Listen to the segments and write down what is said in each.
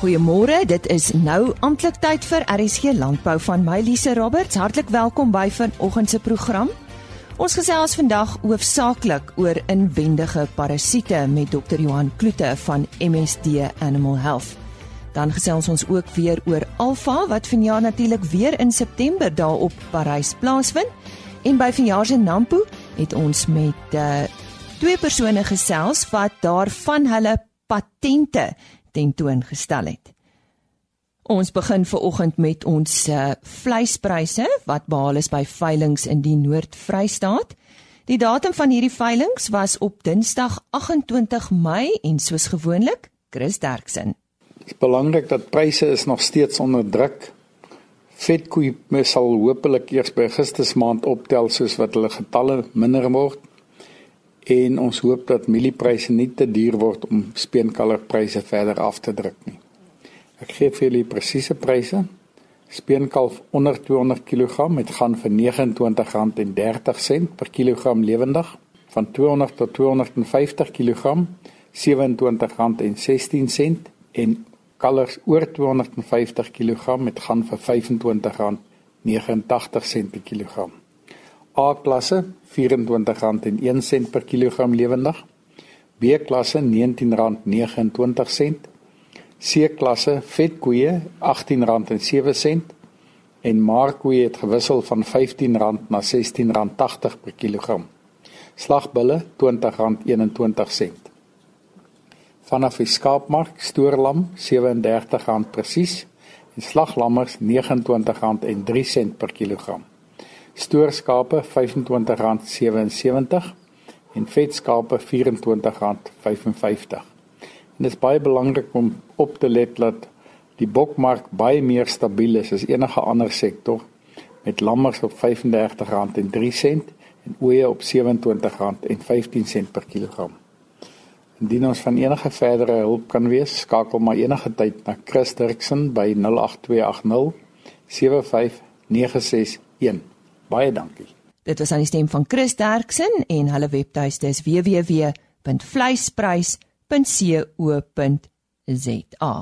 Goeiemôre, dit is nou amptelik tyd vir RSG Landbou van my Lise Roberts. Hartlik welkom by vanoggend se program. Ons gesels vandag hoofsaaklik oor inwendige parasiete met Dr. Johan Kloete van MSD Animal Health. Dan gesels ons ook weer oor Alpha wat vanjaar natuurlik weer in September daar op Parys plaasvind. En by vanjaar se Nampo het ons met uh, twee persone gesels wat daarvan hulle patente tentoongestel het. Ons begin ver oggend met ons uh, vleispryse wat behaal is by veilinge in die Noord-Vrystaat. Die datum van hierdie veilinge was op Dinsdag 28 Mei en soos gewoonlik, Chris Derksen. Dit is belangrik dat pryse is nog steeds onder druk. Vetkoei sal hopelik eers by Augustus maand optel soos wat hulle getalle minder word en ons hoop dat mieliepryse nie te duur word om speenkalfpryse verder af te druk nie. Ek gee vir julle presiese pryse. Speenkalf onder 200 kg met gaan vir R29.30 per kilogram lewendig van 200 tot 250 kg R27.16 en kalvers oor 250 kg met gaan vir R25.89 per kilogram. A klasse R24.01 per kilogram lewendig. B klasse R19.29. C klasse vetkoeie R18.07 en markkoeie het gewissel van R15 na R16.80 per kilogram. Slagbulle R20.21. Vanaf die skaapmark stoorlam R37 presies en slaglammers R29.03 per kilogram stoorskape R25.77 en vetskape R24.55. En dit is baie belangrik om op te let dat die bokmark baie meer stabiel is as enige ander sektor met lammers op R35.03 en ooe op R27.15 per kilogram. Indien ons van enige verdere hulp kan wees, skakel maar enige tyd na Chris Dirksen by 08280 75961. Baie dankie. Dit was aan die stem van Chris Derksen en hulle webtuiste is www.vleisprys.co.za.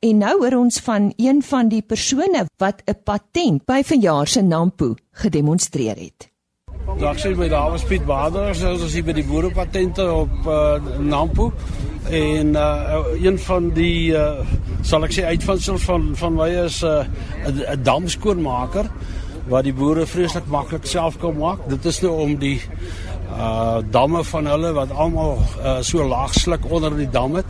En nou hoor ons van een van die persone wat 'n patent by vanjaar se Nampo gedemonstreer het. Dag sê my naam is Piet Bader, soos as jy by die boerepatente op uh, Nampo en uh, een van die uh, sal ek sê uitvindsels van van my is 'n uh, damskoonmaker wat die boere vreeslik maklik self kan maak. Dit is nou om die uh damme van hulle wat almal uh, so laag sluk onder die dam het.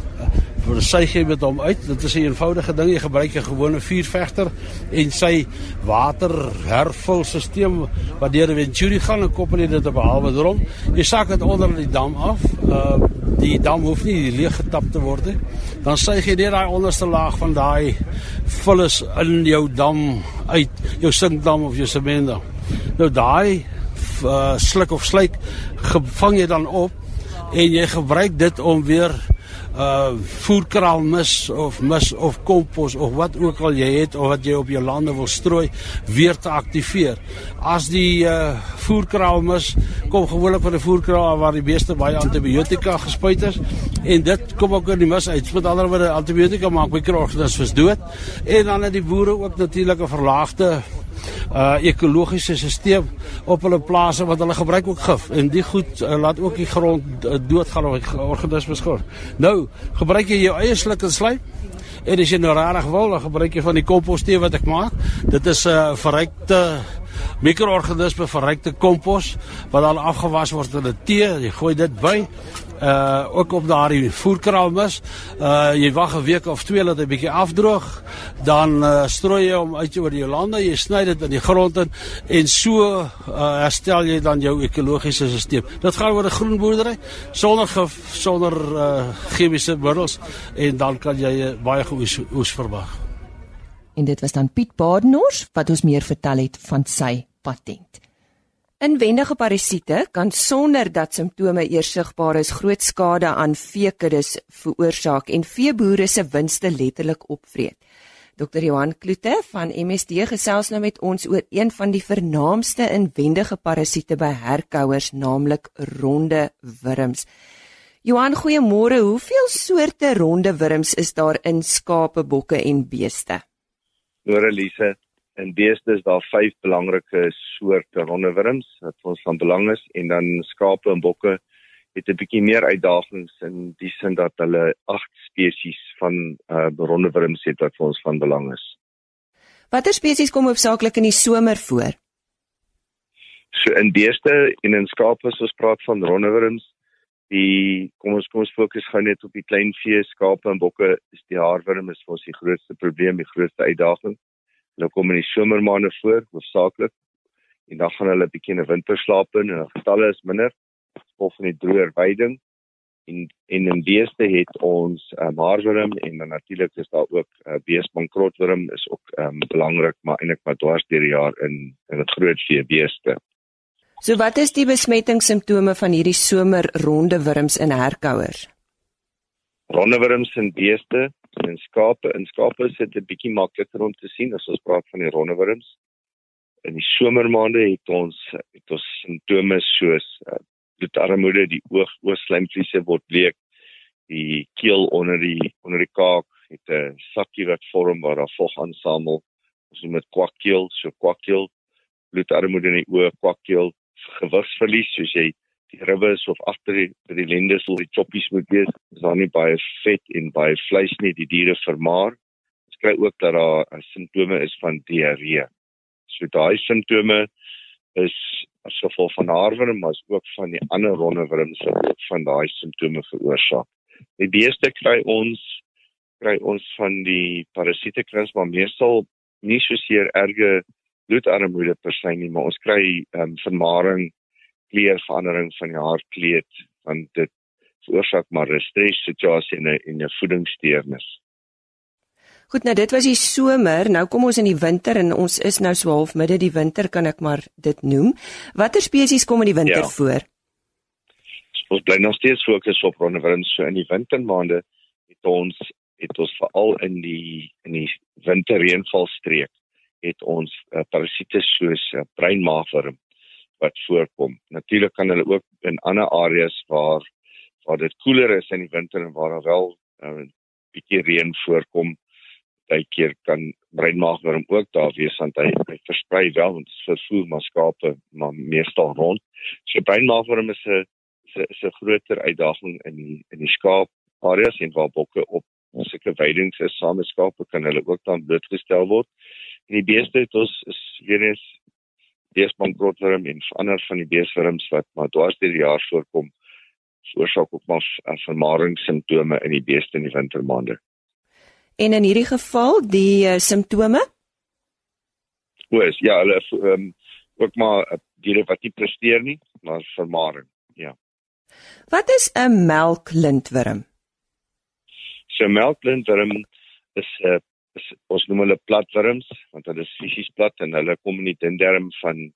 Vir sy gee met hom uit. Dit is 'n eenvoudige ding. Jy gebruik 'n gewone vuurvegter en sy waterhervulstelsel wat deur 'n venturi gaan en koppel dit op 'n halwe drom. Jy sak dit onder die dam af. Uh die dam hoef nie leeg getap te word nie. Dan suig jy net daai onderste laag van daai vullis in jou dam uit, jou sinkdam of jou sementdam. Nou daai uh, sluk of slyk vang jy dan op en jy gebruik dit om weer uh voerkraal mis of mis of kompos of wat ook al jy het of wat jy op jou lande wil strooi weer te aktiveer. As die uh voerkraal mis kom gewoonlik van 'n voerkraal waar die beeste baie antibiotika gespuit is en dit kom ook in die mis uit. Met ander woorde antibiotika maak mikroorganismes dood en dan het die boere ook natuurlik 'n verlaagde uh ekologiese stelsel op hulle plase wat hulle gebruik ook gif en die goed uh, laat ook die grond uh, doodgaan of organismes gor. Nou, gebruik jy jou eie sluk en slyp en as jy nou rarig wil, dan gebruik jy van die kompostee wat ek maak. Dit is 'n uh, verrykte mikroorganisme verrykte kompos wat dan afgewas word in 'n tee, jy gooi dit by uh ook op daardie voerkraal mis. Uh jy wag 'n week of twee dat hy bietjie afdroog, dan uh, strooi jy hom uit oor die lande, jy sny dit in die grond in en so uh, herstel jy dan jou ekologiese stelsel. Dit gaan oor 'n groen boerdery sonder sonder uh chemiese middels en dan kan jy baie goeie oes verwag. En dit was dan Piet Badenhorst wat ons meer vertel het van sy patent. Inwendige parasiete kan sonder dat simptome eers sigbaar is groot skade aan veekuddes veroorsaak en veeboere se winste letterlik opvreet. Dr Johan Kloete van MSD gesels nou met ons oor een van die vernaamste inwendige parasiete by herkouers, naamlik ronde wurms. Johan, goeiemôre. Hoeveel soorte ronde wurms is daar in skape, bokke en beeste? Môre Lise, in beeste is daar vyf belangrike soorte ronde wurms wat vir ons van belang is en dan skape en bokke het 'n bietjie meer uitdagings in die sin dat hulle agt spesies van uh, ronde wurms het wat vir ons van belang is. Watter spesies kom hoofsaaklik in die somer voor? So in beeste en in skape as ons praat van rondewurms, die kom ons kom ons fokus gou net op die klein vee, skape en bokke, is die haarwurm is vir ons die grootste probleem, die grootste uitdaging. Hulle kom in die somermaande voor, hoofsaaklik. En dan gaan hulle bietjie in 'n winterslaap in en getalle is minder of van die droër weiding en en in beeste het ons um, haarwurm en dan natuurlik is daar ook uh, beesbankrotwurm is ook um, belangrik maar eintlik maar dwars deur die jaar in in 'n groot vee beeste. So wat is die besmettingssimptome van hierdie somerronde wurms in herkouers? Ronde wurms in beeste en skape, in skape is dit 'n bietjie makliker om te sien as ons praat van die ronde wurms. In die somermaande het ons het ons simptome soos uh, bloedarmoede, die oog oogslijmvliese word bleek, die keel onder die onder die kaak het 'n sakkie wat vorm waar daar vog aansamel. Ons noem dit kwakkeel, so kwakkeel, bloedarmoede in die oë, kwakkeel, gewigsverlies soos jy die ribbes of agter die by die lendes of die choppies moet wees is daar nie baie vet en baie vleis nie die diere vermaar. Ons kry ook dat daar uh, simptome is van diarree. So daai simptome is as gevolg van haarwurm maar ook van die ander rondewurms wat ook van daai simptome veroorsaak. Die beeste kry ons kry ons van die parasiete krins maar meestal nie so seer erge bloedarmoede per se nie, maar ons kry ehm um, vermaring, kleurverandering van die haarkleed want dit veroorsaak maar 'n stres situasie en 'n en 'n voedingssteurnis. Goed, nou dit was die somer, nou kom ons in die winter en ons is nou so half midde die winter kan ek maar dit noem. Watter spesies kom in die winter ja. voor? Ons bly nog steeds fokus op rondewurms so in die wintermaande het ons het ons veral in die in die winterreënvalstreek het ons uh, parasiete soos uh, breinmaagwurm wat voorkom. Natuurlik kan hulle ook in ander areas waar waar dit koeler is in die winter en waar daar wel 'n uh, bietjie reën voorkom, baie keer kan breinmaagwurm ook daar wees want hy, hy versprei wel en vervoer maar skape maar meestal rond. So breinmaagwurm is 'n is 'n groter uitdaging in die, in die skaap areas en waar bokke op sulke veidings is saam met skape kan hulle ook dan blootgestel word. En die beeste het ons is weer eens beesbankrotwurm en ander van die beeswurms wat maar dwars deur die jaar voorkom veroorsaak ook maar vermaringssimptome in die beeste in die wintermaande. En in hierdie geval die uh, simptome? Oes, ja, hulle um, ook maar uh, diere wat nie presteer nie, maar vermaring, ja. Wat is 'n melklintwurm? So melklintwurm is 'n uh, ons noem hulle platwurms want hulle is fisies plat en hulle kom in die dinderm van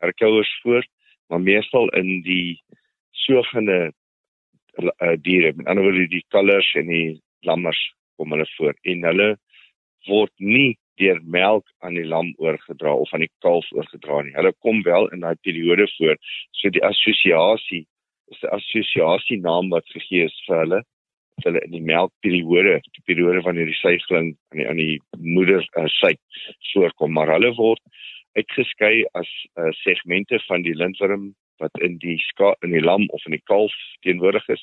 herkouers voor maar meestal in die sogene uh, diere met ander woorde die kalvers en die lammers kom hulle voor. En hulle word nie deur melk aan die lam oorgedra of aan die kalf oorgedra nie. Hulle kom wel in daai periode voor. So die assosiasie is 'n assosiasie naam wat gegee is vir hulle hulle in die melkperiode, die periode wanneer die suigling aan die aan die moeder uh, suik voorkom, maar hulle word uitgeskei as uh, segmente van die lintworm wat in die ska in die lam of in die kalf teenwoordig is,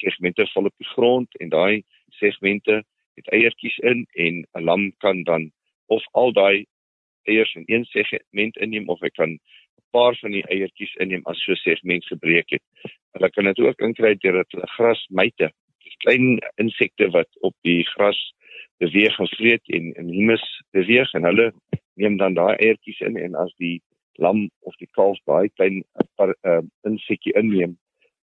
segmente val op die grond en daai segmente het eiertjies in en 'n lam kan dan of al daai eiers in een segment inneem of hy kan 'n paar van die eiertjies inneem as so segment gebreek het. Hulle kan dit ook inkry deur dat hulle grasmyte klein insekte wat op die gras beweeg en vreet en in humus beweeg en hulle neem dan daai eiertjies in en as die lam of die kalf baie klein uh, uh, insekkie inneem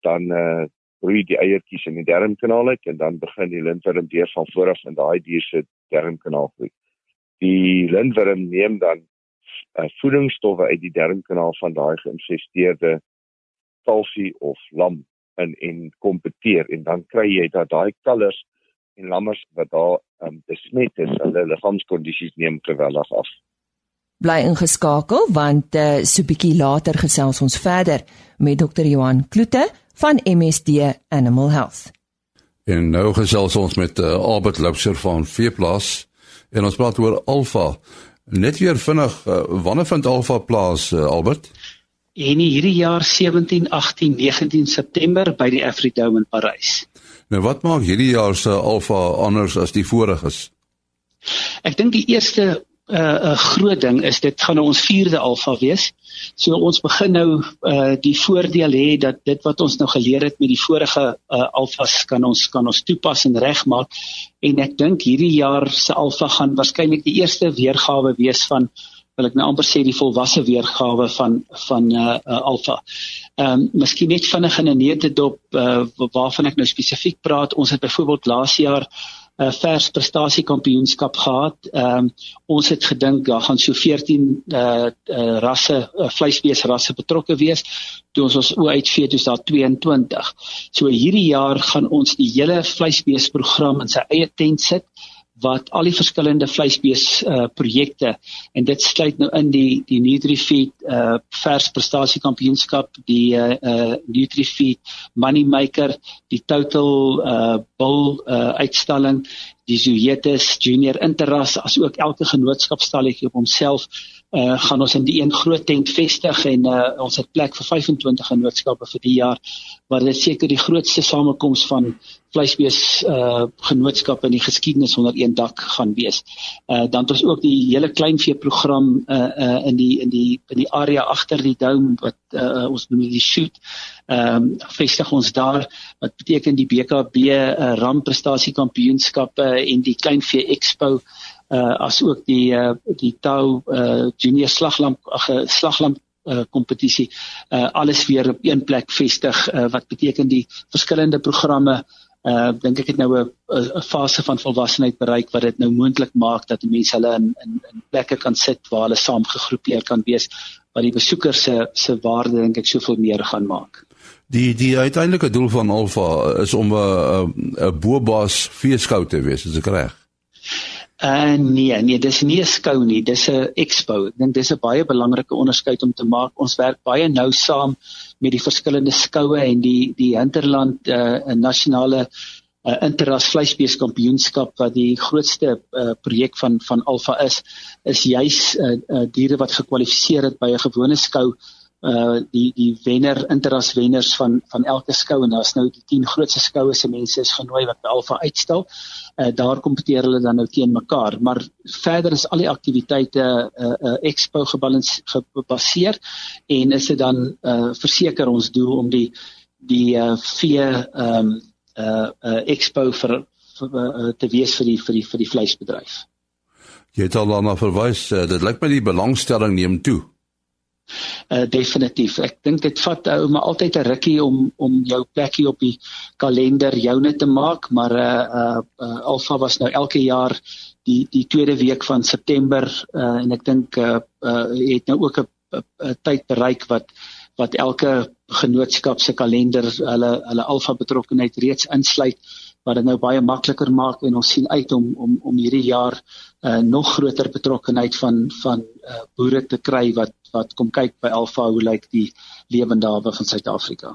dan uh, groei die eiertjies in die darmkanaal uit en dan begin die lintworm weer van voor af in daai dier se darmkanaal groei. Die lintworm neem dan uh, voedingsstowwe uit die darmkanaal van daai geïnfesteerde kalfie of lam in en kompeteer en dan kry jy dat daai kalvers en lammers wat daar um, besmet is, hulle liggaamskondisies neem geweldig af. Bly ingeskakel want uh, so bietjie later gesels ons verder met Dr. Johan Kloete van MSD Animal Health. En nou gesels ons met uh, Albert Loubser van Veeplaas en ons praat oor Alfa. Net weer vinnig, uh, wanneer vind Alfa plaas uh, Albert? En hierdie jaar 17, 18, 19 September by die Afridome in Parys. Nou wat maak hierdie jaar se Alfa anders as die voriges? Ek dink die eerste 'n uh, uh, groot ding is dit gaan nou ons vierde Alfa wees. So ons begin nou uh, die voordeel hê dat dit wat ons nou geleer het met die vorige uh, Alfas kan ons kan ons toepas en regmaak. En ek dink hierdie jaar se Alfa gaan waarskynlik die eerste weergawe wees van wil ek nou amper sê die volwasse weergawe van van uh, uh, Alfa. Ehm um, miskien net vinnig in 'n neutedop uh, waarvan ek nou spesifiek praat. Ons het byvoorbeeld laas jaar 'n uh, vers prestasiekampioenskap gehad. Ehm um, ons het gedink daar gaan so 14 uh, uh rasse uh, vleisbeesrasse betrokke wees. Toe ons ons OHV toe daar 22. So hierdie jaar gaan ons die hele vleisbeesprogram in sy eie tent sit wat al die verskillende vleisbees uh projekte en dit sluit nou in die die Nutrifeed uh vers prestasie kampioenskap, die uh, uh Nutrifeed Moneymaker, die Total uh Bull uh uitstalling, die Zoetis Junior Interras as ook elke genootskapstalletjie op homself uh gaan ons in die een groot tent vestig en uh ons het plek vir 25 genootskappe vir die jaar waar dit seker die grootste samekoms van vleisbees uh genootskappe in die geskiedenis onder een dak gaan wees. Uh dan het ons ook die hele kleinvee program uh uh in die in die in die area agter die dome wat uh ons noem die shoot. Ehm um, vestig ons daar wat beteken die BKB uh, ram prestasie kampioenskappe en die kleinvee expo uh as ook die uh die Tau uh junior slaglamp ag slaglamp uh kompetisie uh alles weer op een plek vestig uh, wat beteken die verskillende programme uh dink ek het nou 'n fase van volwassenheid bereik wat dit nou moontlik maak dat mense hulle in in in plekke kan sit waar hulle saam gegroepeer kan wees wat die besoekers se se waarde dink ek soveel meer gaan maak. Die die uiteindelike doel van Alfa is om 'n 'n bobas feeskou te wees, is ek reg? Uh nee, nee, dis nie 'n skou nie, dis 'n expo. Ek dink dis 'n baie belangrike onderskeid om te maak. Ons werk baie nou saam met die verskillende skoue en die die Hinterland uh 'n nasionale uh, interras vleisbees kampioenskap wat die grootste uh, projek van van Alfa is, is juis uh, uh, diere wat gekwalifiseer het by 'n gewone skou uh die die wenner interras wenners van van elke skou en daar's nou die 10 grootste skoue se mense is genooi wat by Alfa uitstal. Uh daar kompeteer hulle dan nou teen mekaar, maar verder is al die aktiwiteite uh, uh expo gebaseer en is dit dan uh verseker ons doel om die die uh vee um uh uh expo vir, vir uh, te wees vir die vir die vir die vleisbedryf. Jy het al daarna verwys, uh, dit lyk my die belangstelling neem toe. Uh, definitief. Ek dink dit vat ou maar altyd 'n rukkie om om jou plekkie op die kalender joune te maak, maar uh uh, uh Alfa was nou elke jaar die die tweede week van September uh en ek dink uh, uh het nou ook 'n tyd bereik wat wat elke genootskap se kalender hulle hulle Alfa betrokkenheid reeds insluit wat dit nou baie makliker maak en ons sien uit om om om hierdie jaar uh, nog groter betrokkenheid van van uh, boere te kry wat wat kom kyk by Alfa hoe lyk die lewendawe van Suid-Afrika.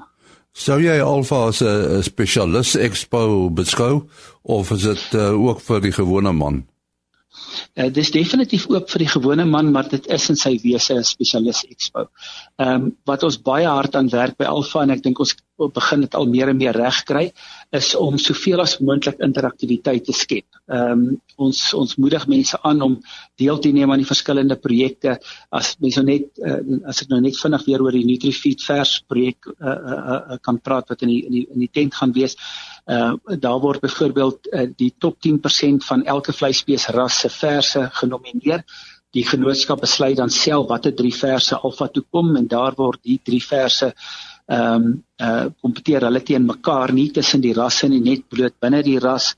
Sou jy Alfa as 'n spesialis expo beskou of is dit uh, ook vir die gewone man? Uh, dit is definitief oop vir die gewone man, maar dit is in sy wese 'n spesialis expo. Ehm um, wat ons baie hard aan werk by Alfa en ek dink ons begin dit al meer en meer reg kry, is om soveel as moontlik interaktiwiteit te skep. Ehm um, ons ons moedig mense aan om deel te neem aan die verskillende projekte. As mense nou net uh, as ek nou net vinnig weer oor die Nutrifeed vers projek uh, uh, uh, kan praat wat in die in die in die tent gaan wees. Uh daar word byvoorbeeld uh, die top 10% van elke vleisbeesras se verse genomineer. Die genootskap besluit dan self watter drie verse alfa toe kom en daar word die drie verse ehm um, uh kompeteer hulle teen mekaar nie tussen die rasse nie net bloot binne die ras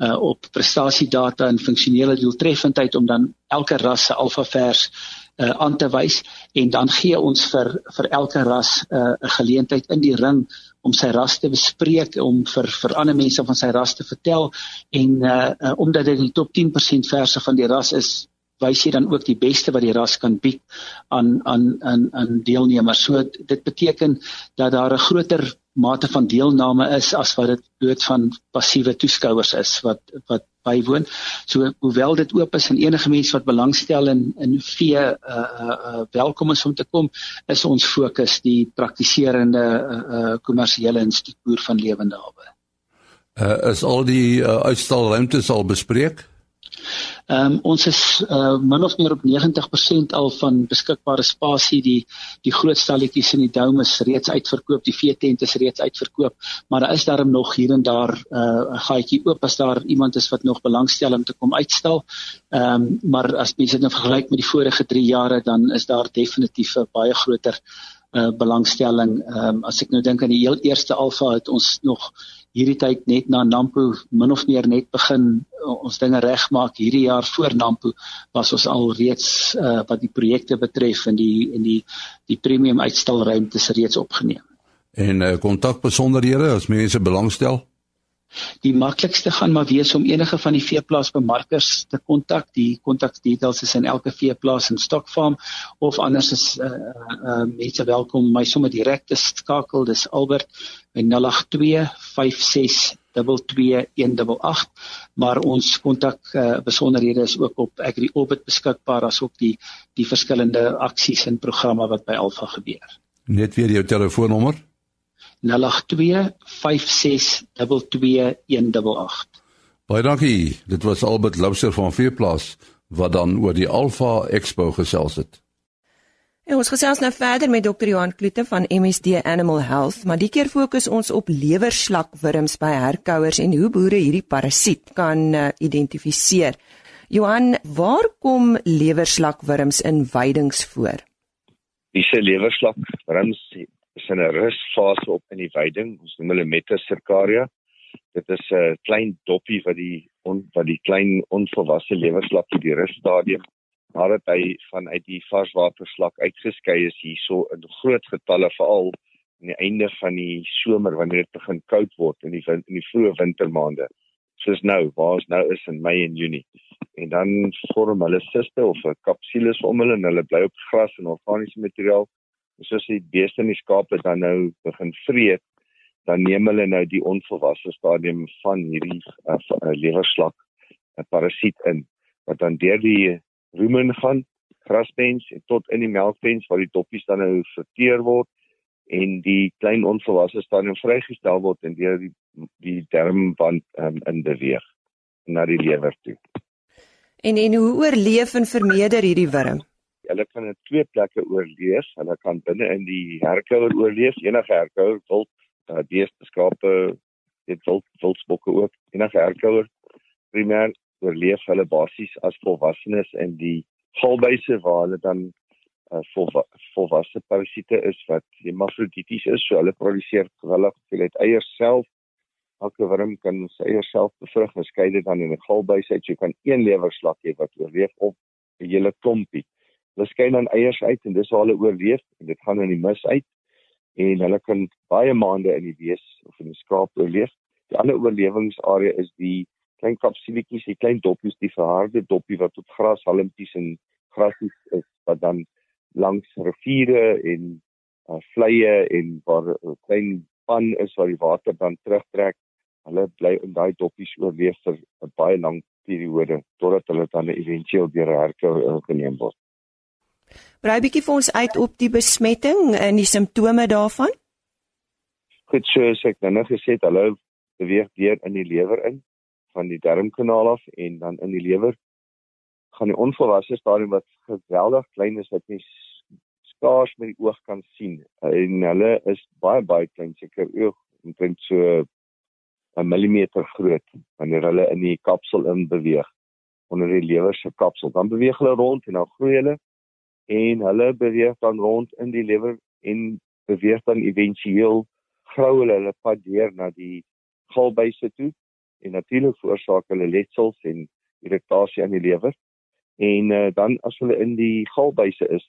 uh op prestasiedata en funksionele doeltreffendheid om dan elke ras se alfa vers uh aan te wys en dan gee ons vir vir elke ras 'n uh, geleentheid in die ring om sy ras te bespreek om vir vir ander mense van sy ras te vertel en uh, uh omdat dit die top 10% verse van die ras is wys jy dan ook die beste wat die ras kan bied aan aan aan aan deelnemers. So dit beteken dat daar 'n groter mate van deelname is as wat dit dood van passiewe toeskouers is wat wat bywoon. So hoewel dit oop is en enige mens wat belangstel in in vee uh uh, uh welkom is om te kom, is ons fokus die praktiserende uh, uh kommersiële instituut van lewende hawe. Uh is al die uh, uitstalruimtes al bespreek? Ehm um, ons is uh, min of meer op 90% al van beskikbare spasie die die groot stalletjies in die dome is reeds uitverkoop, die vee tent is reeds uitverkoop, maar daar is daarom nog hier en daar uh, 'n uh, gaatjie oop as daar iemand is wat nog belangstel om te kom uitstal. Ehm um, maar as mens dit nou vergelyk met die vorige 3 jare dan is daar definitief 'n baie groter uh, belangstelling. Ehm um, as ek nou dink aan die heel eerste alfa het ons nog hierdie tyd net na Nampo min of meer net begin ons dinge regmaak hierdie jaar voor Nampo was ons al reeds uh, wat die projekte betref en die en die die premium uitstalruimtes reeds opgeneem. En uh, kontak besonderhede as mense belangstel? Die maklikste gaan maar wees om enige van die veeplaasbemarkers te kontak. Die kontakdetails is in elke veeplaas in Stokfarm of anders is uh, uh, mense welkom my sommer direk te skakel. Dis Albert by 082 56 22188 maar ons kontak uh, besonderhede is ook op AgriOrbit beskikbaar asook die die verskillende aksies en programme wat by Alpha gebeur. Net weer jou telefoonnommer 082 0825622188. Baie dankie. Dit was Albert Loubser van Veeplaas wat dan oor die Alpha Expo gesels het. En ons gesels nou verder met Dr. Johan Kloete van MSD Animal Health, maar die keer fokus ons op lewerslakwurms by herkouers en hoe boere hierdie parasiet kan uh, identifiseer. Johan, waar kom lewerslakwurms in weidings voor? Dis lewerslakwurms is in 'n rusfase op in die veiding. Ons noem hulle metacircaria. Dit is 'n klein doppie wat die on, wat die klein onvolwasse lewerslakkie die russtadium nadat hy vanuit die varswaterslak uitgeskei is hierso in groot getalle veral aan die einde van die somer wanneer dit begin koud word in die wind, in die vroeë wintermaande. Soos nou, waar ons nou is in Mei en Junie. En dan vorm hulle siste of 'n kapsules om hulle en hulle bly op gras en organiese materiaal soos die beeste en die skape dan nou begin vreet, dan neem hulle nou die onvolwasse stadium van hierdie uh, uh, lewerslak 'n uh, parasiet in wat dan deur die rumen gaan, graspens en tot in die melkpens waar die doppies dan nou verteer word en die klein onvolwasse stadium vrygestel word en deur die die darmwand um, in beweeg na die lewer toe. En en hoe oorleef en vermeerder hierdie wurm? Hulle kan in twee plekke oorleef. Hulle kan binne in die herkouer oorleef. Enige herkouer, wild, uh, beeste, skape, dit wild, wildsbokke ook. Enige herkouer primêr oorleef hulle basies as volwassenes in die galbuise waar hulle dan uh, volwa volwasse parasiete is wat hermafrodities is. So hulle produseer gewillig hoeveelheid eiers self. Elke wurm kan sy eiers self bevrug en skei dit dan in 'n galbuis uit. Jy kan een lewerslak hê wat oorleef of 'n hele klompie. Hulle skei dan eiers uit en dis waar hulle oorleef en dit gaan in die mis uit en hulle kan baie maande in die wees of in die skaap oorleef. Die ander oorlewingsarea is die klein kapsuletjies, die klein doppies, die verharde doppie wat op grashalmpies en grasies is wat dan langs riviere en uh, vleie en waar 'n klein pan is waar die water dan terugtrek. Hulle bly in daai doppies oorleef vir 'n baie lang periode totdat hulle dan eventueel deur 'n herkou geneem word. Brei bietjie vir ons uit op die besmetting en die simptome daarvan. Goed, so ek nou gesê het, hulle beweeg deur in die lewer in van die darmkanaal af en dan in die lewer gaan die onvolwasse stadium wat geweldig klein is wat jy skaars met die oog kan sien. En hulle is baie baie klein, seker oog omtrent so 'n millimeter groot wanneer hulle in die kapsel in beweeg onder die lewer se kapsel. Dan beweeg hulle rond en dan groei hulle en hulle beweeg dan rond in die lewer en beweeg dan éventueel grou hulle hulle pad deur na die galbuise toe en natuurlik veroorsaak hulle letsels en irritasie aan die lewer en uh, dan as hulle in die galbuise is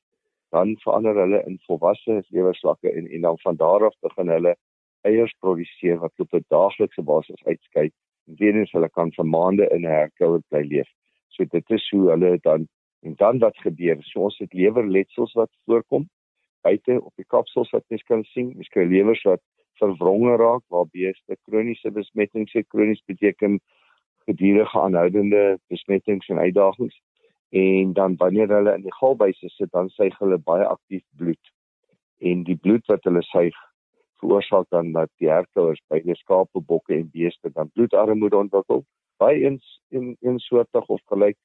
dan verander hulle in volwasse lewerslakke en en dan van daar af begin hulle eiers produseer wat op 'n daaglikse basis uitskei en weer eens hulle kan vir maande in 'n herkouer bly leef so dit is hoe hulle dan En dan wat gebeur? So ons het lewerletsels wat voorkom buite op die kapsels wat mens kan sien. Mens kry lewers wat verwronge raak waar beeste kroniese besmetting se kronies beteken gedurende aanhoudende besmettings en uitdagings. En dan wanneer hulle in die galbuise sit dan suig hulle baie aktief bloed. En die bloed wat hulle suig veroorsaak dan dat die herkouers by die skape, bokke en beeste dan bloedarmoede ontwikkel. Baie eens in in soortig of gelyk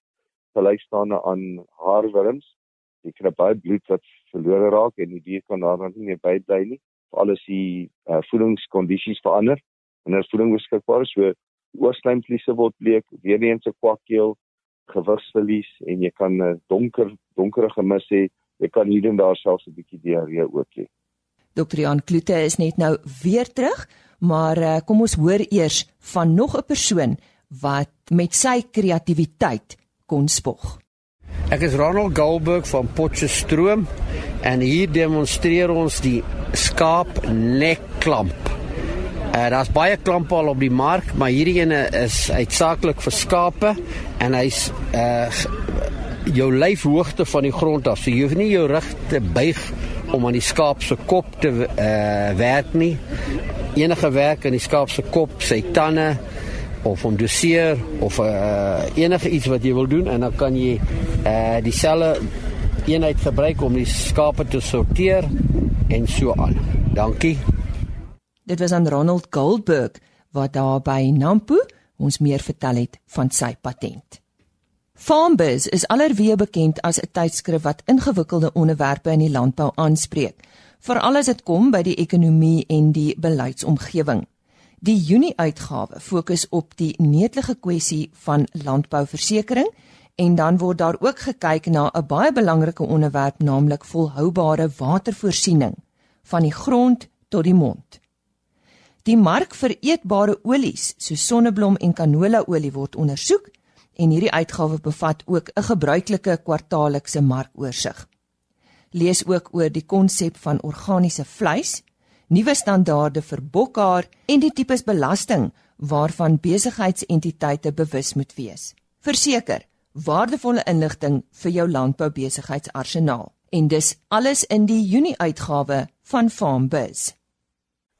gelykstaande aan haarwurms. Jy kry baie bloed wat verlore raak en die dier kan daarna nie meer bybly nie veral as die uh, voedingskondisies verander en as voeding beskikbaar is. So oorslaimvliese word bleek weer eens 'n kwakkeel gewigsverlies en jy kan 'n uh, donker donkerige mis hê. Jy kan hier en daar selfs 'n bietjie diarree ook hê. Dr. Jan Kloete is net nou weer terug maar uh, kom ons hoor eers van nog 'n persoon wat met sy kreatiwiteit kon spog Ek is Ronald Goldberg van Potchefstroom en hier demonstreer ons die skaap nekklamp. Uh, Daar's baie klampe al op die mark, maar hierdie ene is uitsaaklik vir skape en hy's uh jou lyfhoogte van die grond af. So jy hoef nie jou rug te buig om aan die skaap se kop te uh werk nie. Enige werk aan die skaap se kop, sy tande, of om doseer of uh, enige iets wat jy wil doen en dan kan jy uh, dieselfde eenheid gebruik om die skape te sorteer en so aan. Dankie. Dit was aan Ronald Goldberg wat daar by Nampo ons meer vertel het van sy patent. Farmbiz is alerweë bekend as 'n tydskrif wat ingewikkelde onderwerpe in die landbou aanspreek, veral as dit kom by die ekonomie en die beleidsomgewing. Die Junie uitgawe fokus op die netelige kwessie van landbouversekering en dan word daar ook gekyk na 'n baie belangrike onderwerp naamlik volhoubare watervoorsiening van die grond tot die mond. Die mark vir eetbare olies soos sonneblom en kanolaolie word ondersoek en hierdie uitgawe bevat ook 'n gebruikelike kwartaallikse markoorsig. Lees ook oor die konsep van organiese vleis nuwe standaarde vir bokhaar en die tipes belasting waarvan besigheidsentiteite bewus moet wees. Verseker, waardevolle inligting vir jou landboubesigheidsarsenaal. En dis alles in die Junie uitgawe van FarmBiz.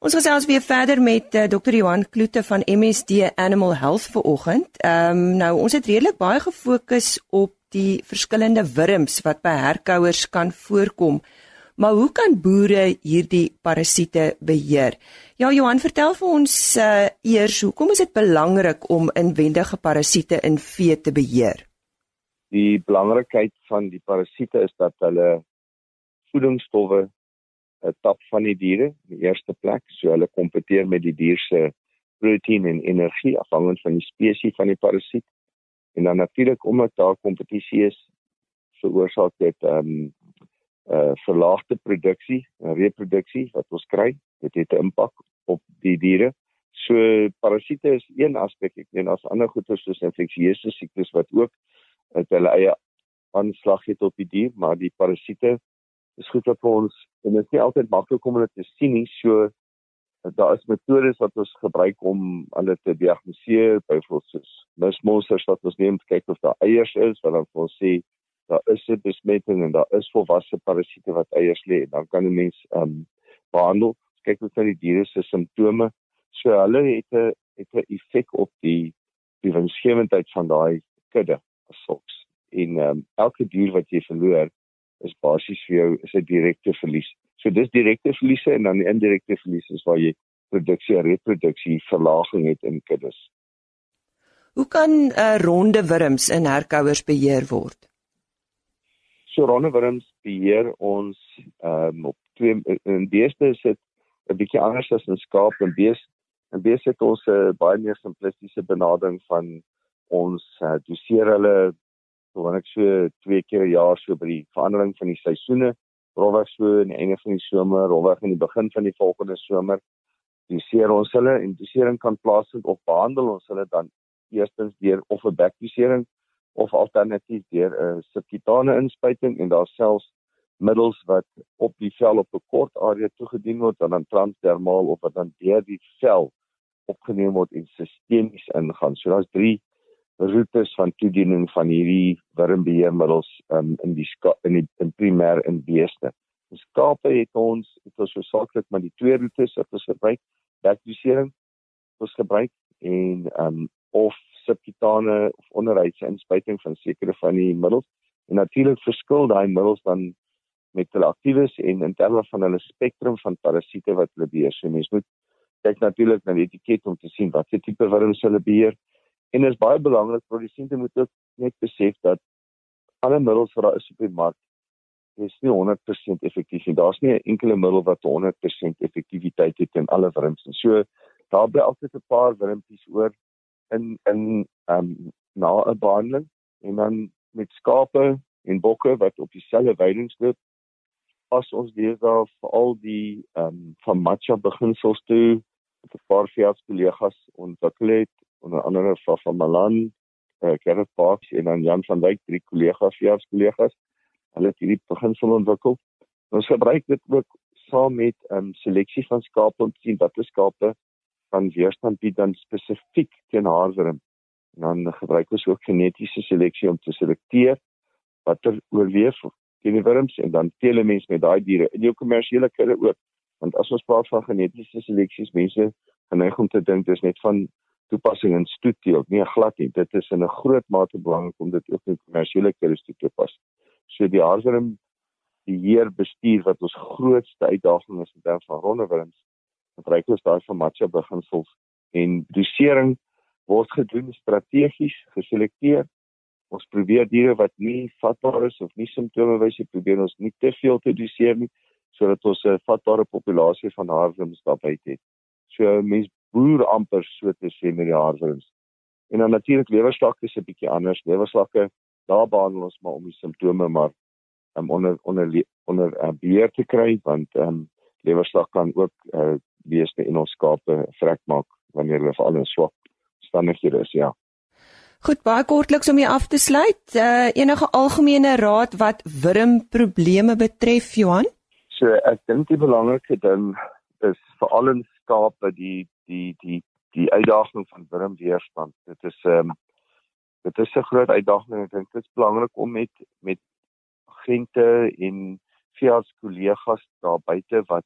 Ons gesels weer verder met uh, eh, Dr. Johan Kloete van MSD Animal Health vanoggend. Ehm um, nou ons het redelik baie gefokus op die verskillende wurms wat by herkouers kan voorkom. Maar hoe kan boere hierdie parasiete beheer? Ja, Johan, vertel vir ons uh, eers hoekom is dit belangrik om inwendige parasiete in vee te beheer? Die belangrikheid van die parasiete is dat hulle voedingsstowwe uh, tap van die diere in die eerste plek, so hulle kompeteer met die dier se proteïen en energie afhangend van die spesies van die parasiet. En dan natuurlik omdat daar kompetisie is, veroorsaak dit ehm um, uh verlaagde produksie en reproduksie wat ons kry. Dit het 'n impak op die diere. So parasiete is een aspek. Ek meen as ander goeie soos infeksieuse siektes wat ook uit hulle eie aanslag het op die dier, maar die parasiete is goed vir ons en dit is nie altyd maklik om dit te sien nie. So daar is metodes wat ons gebruik om hulle te diagnoseer, byvoorbeeld soos mismonsters wat ons neem kyk of daar eiers is, wat dan vir ons sê daar is 'n besmetting en daar is volwasse parasiete wat eiers lê en dan kan 'n mens ehm um, behandel. Kyk net na die diere se simptome. So hulle het 'n het 'n effek op die die winsgewendheid van daai kudde as sulks. En ehm um, elke dier wat jy verloor is basies vir jou is 'n direkte verlies. So dis direkte verliese en dan die indirekte verliese is waar jy produksie en reproduksie verlaging het in kuddes. Hoe kan uh, ronde wurms in herkouers beheer word? So rondewurms beheer ons ehm um, op twee in beeste is dit 'n bietjie anders as in skaap en bees. En bees het ons 'n uh, baie meer simplistiese benadering van ons uh, doseer hulle gewoonlik so twee keer 'n jaar so by die verandering van die seisoene, rowweg so in die einde van die somer, rowweg in die begin van die volgende somer. Doseer ons hulle en dosering kan plaasvind of behandel ons hulle dan eerstens deur of 'n bekdosering of alternatief deur 'n subkutane inspuiting en daar selfs middels wat op die vel op 'n kort area toegedien word en dan transdermaal of wat dan deur die vel opgeneem word en sistemies ingaan. So daar's drie roetes van toediening van hierdie wurmbeheermiddels um, in die in die in primêr in beeste. In skape het ons het ons versaaklik maar die twee roetes wat ons gebruik, dekdosering ons gebruik en um of subkutane of onderhuidse inspuiting van sekere van die middels. En natuurlik verskil daai middels dan met hulle aktiewes en in terme van hulle spektrum van parasiete wat hulle beheer. So mens moet kyk natuurlik na die etiket om te sien watter tipe wurms hulle beheer. En dit is baie belangrik produsente moet ook net besef dat alle middels wat daar is op die mark is nie 100% effektief nie. Daar's nie 'n enkele middel wat 100% effektiwiteit het in alle wurms nie. So daar bly altyd 'n paar wurmpies oor in in ehm um, na 'n behandeling en dan met skape en bokke wat op dieselfde weidings loop pas ons deesdae veral die ehm um, van matcha beginsels toe met 'n paar veearts kollegas ontwikkel het onder andere van van Malan, eh uh, Gerrit Parks en dan Jan van Wyk, drie kollegas, veearts kollegas. Hulle het hierdie beginsel ontwikkel. Ons gebruik dit ook saam met ehm um, seleksie van skape om te sien watter skape kan weerstand bied dan spesifiek teen haarwurm. Dan gebruik ons ook genetiese seleksie om te selekteer watter oorleef teen die wurms en dan tele mens met daai diere in jou kommersiële kudde ook. Want as ons praat van genetiese seleksies, mense geneig om te dink dis net van toepassing in stoetteelt, nie glad nie. Dit is in 'n groot mate belangrik om dit ook in kommersiële kuddes toe te pas. So die haarwurm die heer bestuur wat ons grootste uitdaging is in terme van rondewurms gebruik ons daai van matcha beginsels en dosering word gedoen strategies geselekteer. Ons probeer diere wat nie vatbaar is of nie simptome wys nie, probeer ons nie te veel te doseer nie sodat ons 'n vatbare populasie van haarwurms daarby het. So mens boer amper so te sê met die haarwurms. En dan natuurlik lewerslakke is 'n bietjie anders. Lewerslakke daar behandel ons maar om die simptome maar um, onder onder onder uh, beheer te kry want ehm um, lewerslag kan ook uh, beeste en ons skape vrek maak wanneer hulle veral in swak omstandighede is, ja. Goed, baie kortliks om hier af te sluit. Uh enige algemene raad wat wurmprobleme betref, Johan? So ek dink die belangrikste ding is veral in skape die die die die uitdaging van wurmweerstand. Dit is ehm um, dit is 'n groot uitdaging. Ek dink dit is belangrik om met met agente en veearts kollegas daar buite wat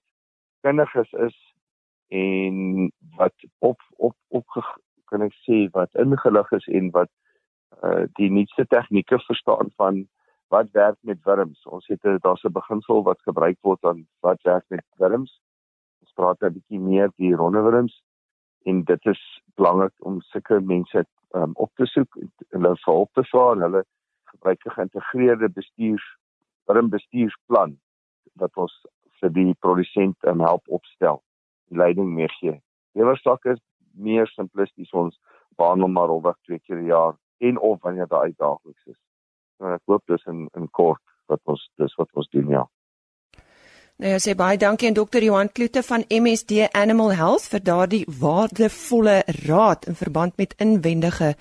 kundig is, is en wat op op op kan ek sê wat ingelig is en wat uh die nuutste tegnieke verstaan van wat werk met wurms. Ons het daar's 'n beginsel wat gebruik word aan wat werk met wurms. Ons praat 'n bietjie meer die ronde wurms en dit is belangrik om sulke mense um, op te soek en hulle hulp te vra en hulle gebruik 'n geïntegreerde bestuurs wurmbestuursplan wat ons vir die produsent um, help opstel leiding meegee. Lewersak is meer simplisties ons behandel maar alweg twee keer per jaar en of wanneer dit uitdaagliks is. Nou ek hoop dis in in kort wat ons dis wat ons doen ja. Nou ja, sê baie dankie aan dokter Johan Kloete van MSD Animal Health vir daardie waardevolle raad in verband met inwendige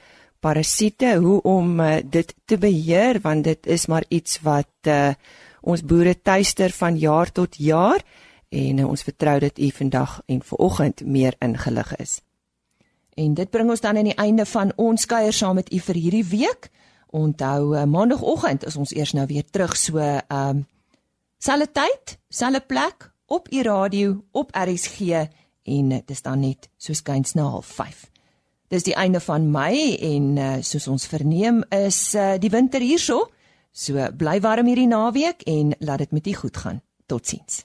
parasiete, hoe om uh, dit te beheer want dit is maar iets wat uh, ons boere tuister van jaar tot jaar en uh, ons vertrou dit u vandag en vanoggend meer ingelig is. En dit bring ons dan aan die einde van ons kuier saam met u vir hierdie week. Onthou uh, maandagooggend is ons eers nou weer terug so ehm um, selfe tyd, selfe plek op u radio op RSG en dit is dan net so skuins na 05:30. Dis die einde van Mei en uh, soos ons verneem is uh, die winter hierso. So bly warm hierdie naweek en laat dit met u goed gaan. Totsiens.